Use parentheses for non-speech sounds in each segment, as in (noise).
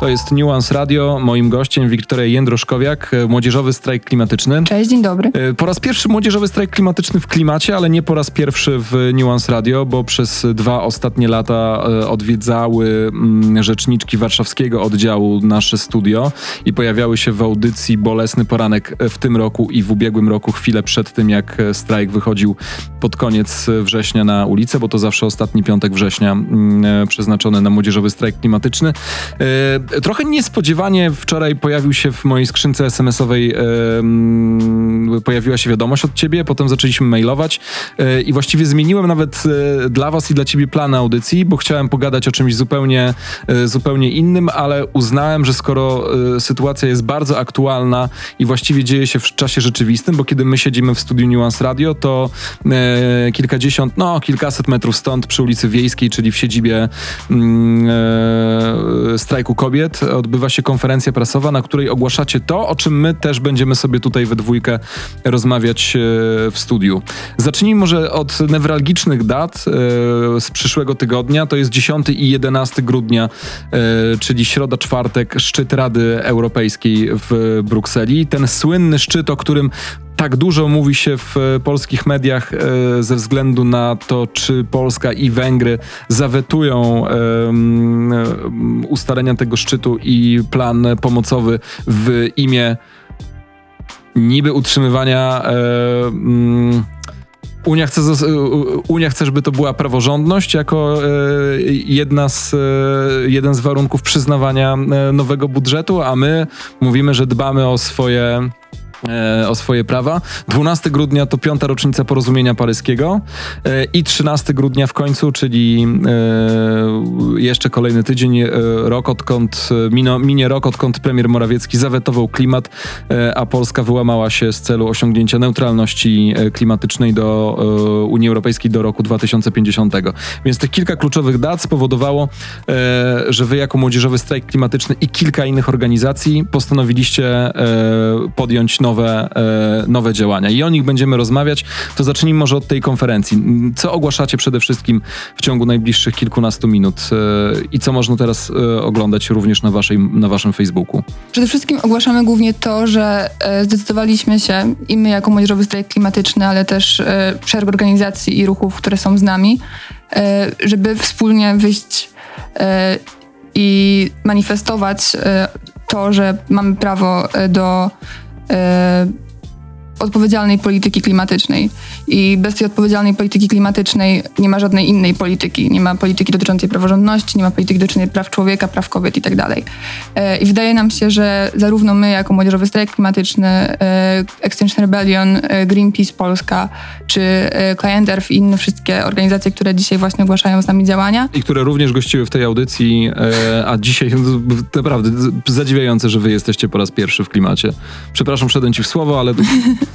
To jest Nuance Radio. Moim gościem Wiktoria Jędroszkowiak, e, Młodzieżowy Strajk Klimatyczny. Cześć, dzień dobry. E, po raz pierwszy Młodzieżowy Strajk Klimatyczny w klimacie, ale nie po raz pierwszy w Nuance Radio, bo przez dwa ostatnie lata e, odwiedzały mm, rzeczniczki warszawskiego oddziału nasze studio i pojawiały się w audycji Bolesny Poranek w tym roku i w ubiegłym roku, chwilę przed tym, jak strajk wychodził pod koniec września na ulicę, bo to zawsze ostatni piątek września mm, przeznaczony na Młodzieżowy Strajk Klimatyczny. Trochę niespodziewanie wczoraj pojawił się w mojej skrzynce SMS-owej, e, pojawiła się wiadomość od ciebie, potem zaczęliśmy mailować e, i właściwie zmieniłem nawet e, dla was i dla ciebie plan audycji, bo chciałem pogadać o czymś zupełnie, e, zupełnie innym, ale uznałem, że skoro sytuacja jest bardzo aktualna i właściwie dzieje się w czasie rzeczywistym, bo kiedy my siedzimy w studiu Nuance Radio, to kilkadziesiąt, no kilkaset metrów stąd przy ulicy Wiejskiej, czyli w siedzibie mm, strajku kobiet, kobiet odbywa się konferencja prasowa, na której ogłaszacie to, o czym my też będziemy sobie tutaj we dwójkę rozmawiać e, w studiu. Zacznijmy może od newralgicznych dat e, z przyszłego tygodnia. To jest 10 i 11 grudnia, e, czyli środa, czwartek, szczyt Rady Europejskiej w Brukseli. Ten słynny szczyt, o którym tak dużo mówi się w e, polskich mediach e, ze względu na to, czy Polska i Węgry zawetują ustalenia tego szczytu i plan pomocowy w imię niby utrzymywania. Unia chce, Unia chce, żeby to była praworządność jako e, jedna z, jeden z warunków przyznawania nowego budżetu, a my mówimy, że dbamy o swoje E, o swoje prawa. 12 grudnia to piąta rocznica porozumienia paryskiego e, i 13 grudnia w końcu, czyli e, jeszcze kolejny tydzień, rok odkąd, minie rok odkąd premier Morawiecki zawetował klimat, a Polska wyłamała się z celu osiągnięcia neutralności klimatycznej do Unii Europejskiej do roku 2050. Więc tych kilka kluczowych dat spowodowało, że wy jako Młodzieżowy Strajk Klimatyczny i kilka innych organizacji postanowiliście podjąć nowe nowe, e, nowe działania. I o nich będziemy rozmawiać. To zacznijmy może od tej konferencji. Co ogłaszacie przede wszystkim w ciągu najbliższych kilkunastu minut e, i co można teraz e, oglądać również na, waszej, na waszym Facebooku? Przede wszystkim ogłaszamy głównie to, że zdecydowaliśmy się i my jako Młodzieżowy Strajk Klimatyczny, ale też szereg organizacji i ruchów, które są z nami, żeby wspólnie wyjść i manifestować to, że mamy prawo do Uh, odpowiedzialnej polityki klimatycznej. I bez tej odpowiedzialnej polityki klimatycznej nie ma żadnej innej polityki. Nie ma polityki dotyczącej praworządności, nie ma polityki dotyczącej praw człowieka, praw kobiet i tak dalej. E, I wydaje nam się, że zarówno my, jako Młodzieżowy Strajk Klimatyczny, e, Extinction Rebellion, Greenpeace Polska, czy Client Earth i inne wszystkie organizacje, które dzisiaj właśnie ogłaszają z nami działania. I które również gościły w tej audycji, a dzisiaj (laughs) naprawdę zadziwiające, że wy jesteście po raz pierwszy w klimacie. Przepraszam, wszedłem ci w słowo, ale E, (laughs)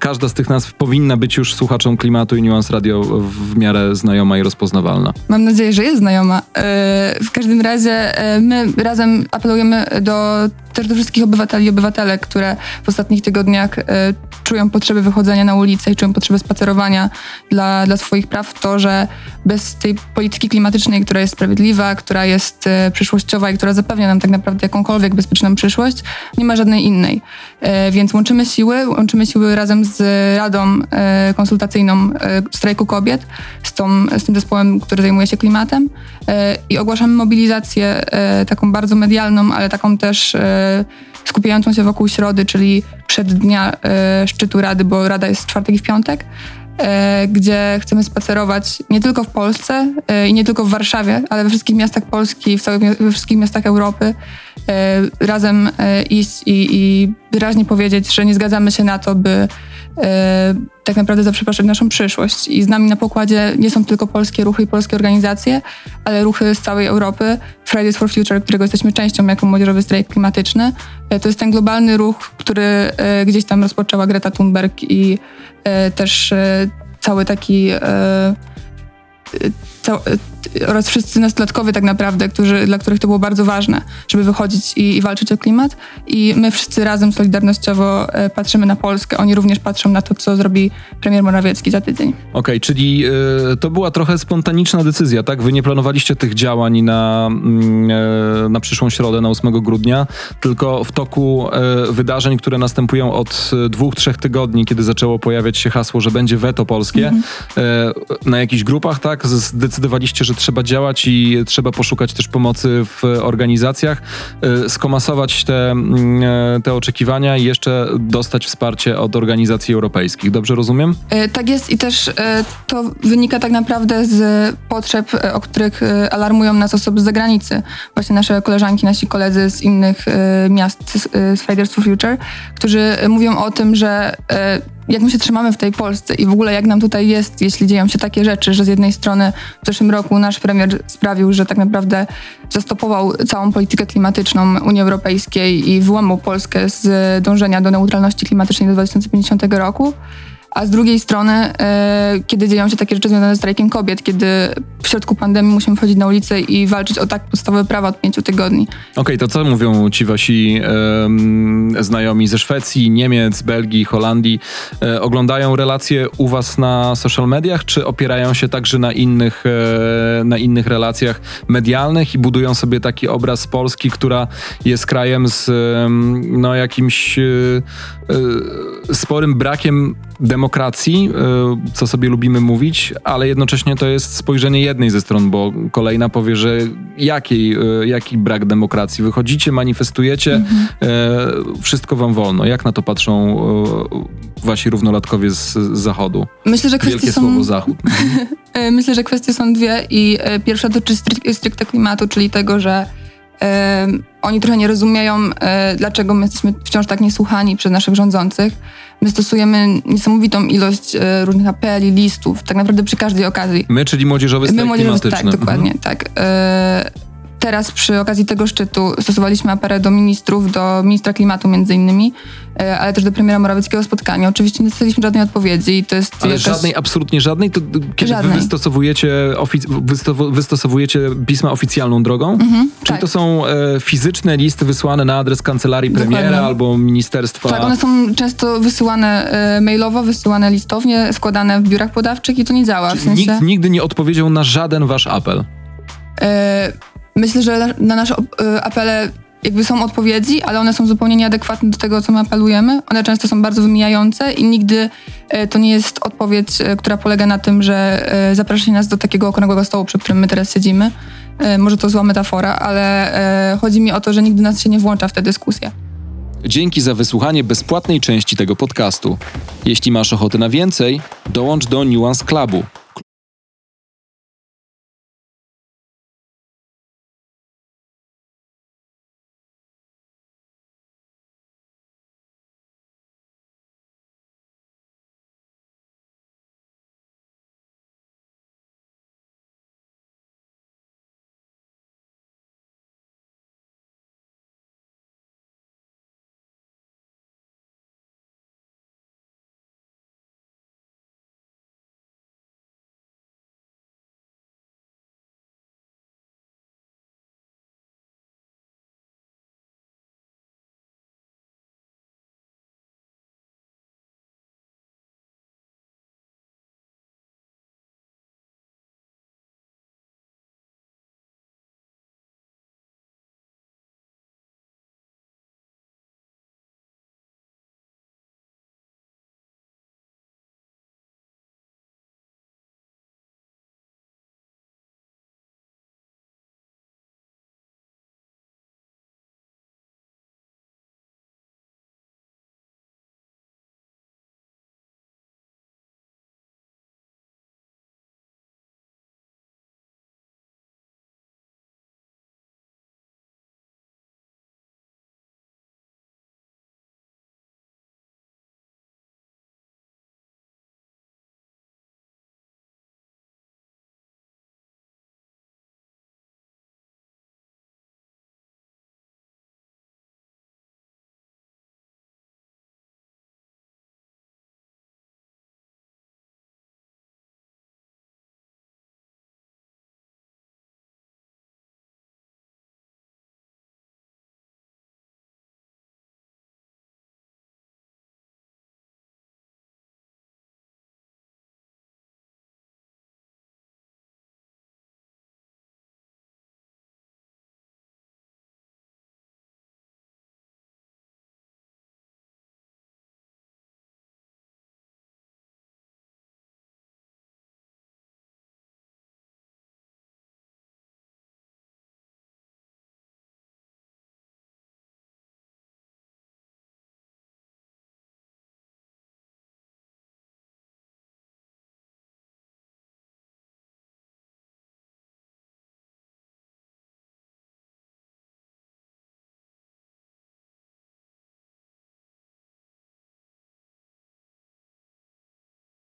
każda z tych nazw powinna być już słuchaczom klimatu i Nuance Radio w miarę znajoma i rozpoznawalna. Mam nadzieję, że jest znajoma. E, w każdym razie e, my razem apelujemy do też do wszystkich obywateli i obywatelek, które w ostatnich tygodniach e, czują potrzebę wychodzenia na ulicę i czują potrzebę spacerowania dla, dla swoich praw, to, że bez tej polityki klimatycznej, która jest sprawiedliwa, która jest e, przyszłościowa i która zapewnia nam tak naprawdę jakąkolwiek bezpieczną przyszłość, nie ma żadnej innej. E, więc łączymy siły, łączymy siły razem z Radą Konsultacyjną Strajku Kobiet, z, tą, z tym zespołem, który zajmuje się klimatem i ogłaszamy mobilizację taką bardzo medialną, ale taką też skupiającą się wokół środy, czyli przed dnia e, szczytu Rady, bo Rada jest w czwartek i w piątek, e, gdzie chcemy spacerować nie tylko w Polsce e, i nie tylko w Warszawie, ale we wszystkich miastach Polski, w we wszystkich miastach Europy, razem iść i, i wyraźnie powiedzieć, że nie zgadzamy się na to, by tak naprawdę zaprzepaszczać naszą przyszłość. I z nami na pokładzie nie są tylko polskie ruchy i polskie organizacje, ale ruchy z całej Europy. Fridays for Future, którego jesteśmy częścią jako młodzieżowy strajk klimatyczny. E, to jest ten globalny ruch, który e, gdzieś tam rozpoczęła Greta Thunberg i e, też e, cały taki e, cał, oraz wszyscy nastolatkowie tak naprawdę, którzy, dla których to było bardzo ważne, żeby wychodzić i, i walczyć o klimat. I my wszyscy razem solidarnościowo e, patrzymy na Polskę. Oni również patrzą na to, co zrobi premier Morawiecki za tydzień. Okej, czyli y, to była trochę spontaniczna decyzja, tak? Wy nie planowaliście tych działań na, mm, e, na przyszłą środę, na 8 grudnia, tylko w toku e, wydarzeń, które następują od e, dwóch, trzech tygodni, kiedy zaczęło pojawiać się hasło, że będzie weto polskie, e, na jakichś grupach, tak? Zdecydowaliście, że trzeba działać i trzeba poszukać też pomocy w organizacjach, e, skomasować te, mm, e, te oczekiwania i jeszcze dostać wsparcie od organizacji europejskich. Dobrze rozumiem? E, Tak jest i też e, to wynika tak naprawdę z potrzeb, o których alarmują nas osoby z zagranicy. Właśnie nasze koleżanki, nasi koledzy z innych miast z, Fridays for Future, którzy mówią o tym, że jak my się trzymamy w tej Polsce i w ogóle jak nam tutaj jest, jeśli dzieją się takie rzeczy, że z jednej strony w zeszłym roku nasz premier sprawił, że tak naprawdę zastopował całą politykę klimatyczną Unii Europejskiej i wyłamał Polskę z dążenia do neutralności klimatycznej do 2050 roku. A z drugiej strony, e, kiedy dzieją się takie rzeczy związane z strajkiem kobiet, kiedy w środku pandemii musimy wchodzić na ulicę i walczyć o tak podstawowe prawa od pięciu tygodni. Okej, to co mówią ci wasi znajomi ze Szwecji, Niemiec, Belgii, Holandii? E, oglądają relacje u was na social mediach, czy opierają się także na innych, e, na innych relacjach medialnych i budują sobie taki obraz Polski, która jest krajem z no, jakimś e, e, sporym brakiem demokracji, e, co sobie lubimy mówić, ale jednocześnie to jest spojrzenie jednej ze stron, bo kolejna powie, że jakiej, e, jaki brak demokracji. Wychodzicie, manifestujecie, e, wszystko wam wolno. Jak na to patrzą wasi równolatkowie z, z zachodu? Myślę, że kwestie Wielkie są... słowo zachód. (laughs) Myślę, że kwestie są dwie i pierwsza dotyczy stricte klimatu, czyli tego, że oni trochę nie rozumieją, e, dlaczego my jesteśmy wciąż tak niesłuchani przez naszych rządzących. My stosujemy niesamowitą ilość e, różnych apeli, listów, tak naprawdę przy każdej okazji. My, czyli młodzieżowy My strajk młodzieżowy, klimatyczny. tak, dokładnie, tak. Teraz przy okazji tego szczytu stosowaliśmy apelę do ministrów, do ministra klimatu między innymi, e, ale też do premiera Morawieckiego spotkania. Oczywiście nie dostaliśmy żadnej odpowiedzi to jest Ale jakaś... żadnej, absolutnie żadnej, to d- kiedy wy Żadnej. wystosowujecie, ofic- wystow- wystosowujecie pisma oficjalną drogą? Mhm, Czyli tak. to są e, fizyczne listy wysłane na adres kancelarii premiera Dokładnie. albo ministerstwa? Tak, one są często wysyłane e, mailowo, wysyłane listownie, składane w biurach podawczych i to nie działa. W sensie, Nikt nigdy nie odpowiedział na żaden wasz apel. e, myślę, że na, na nasze e, apele jakby są odpowiedzi, ale one są zupełnie nieadekwatne do tego, co my apelujemy. One często są bardzo wymijające i nigdy e, to nie jest odpowiedź, e, która polega na tym, że zaprasza się nas do takiego okrągłego stołu, przy którym my teraz siedzimy. Może to zła metafora, ale chodzi mi o to, że nigdy nas się nie włącza w tę dyskusję. Dzięki za wysłuchanie bezpłatnej części tego podcastu. Jeśli masz ochotę na więcej, dołącz do Nuance Clubu.